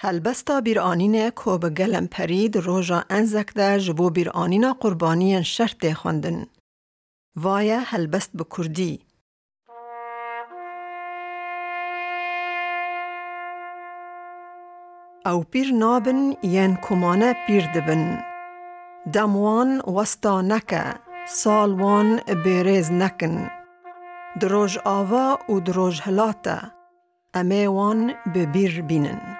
هلبستا بیرانین که به گلم پرید روژا انزک ده جبو بیرانین قربانی شرط خوندن وایه هلبست به کردی. او پیر نابن یان کمانه پیر دبن. دموان وستا نکه، سالوان بیریز نکن. دروژ آوا و دروژ هلاته، امیوان به بیر بینن.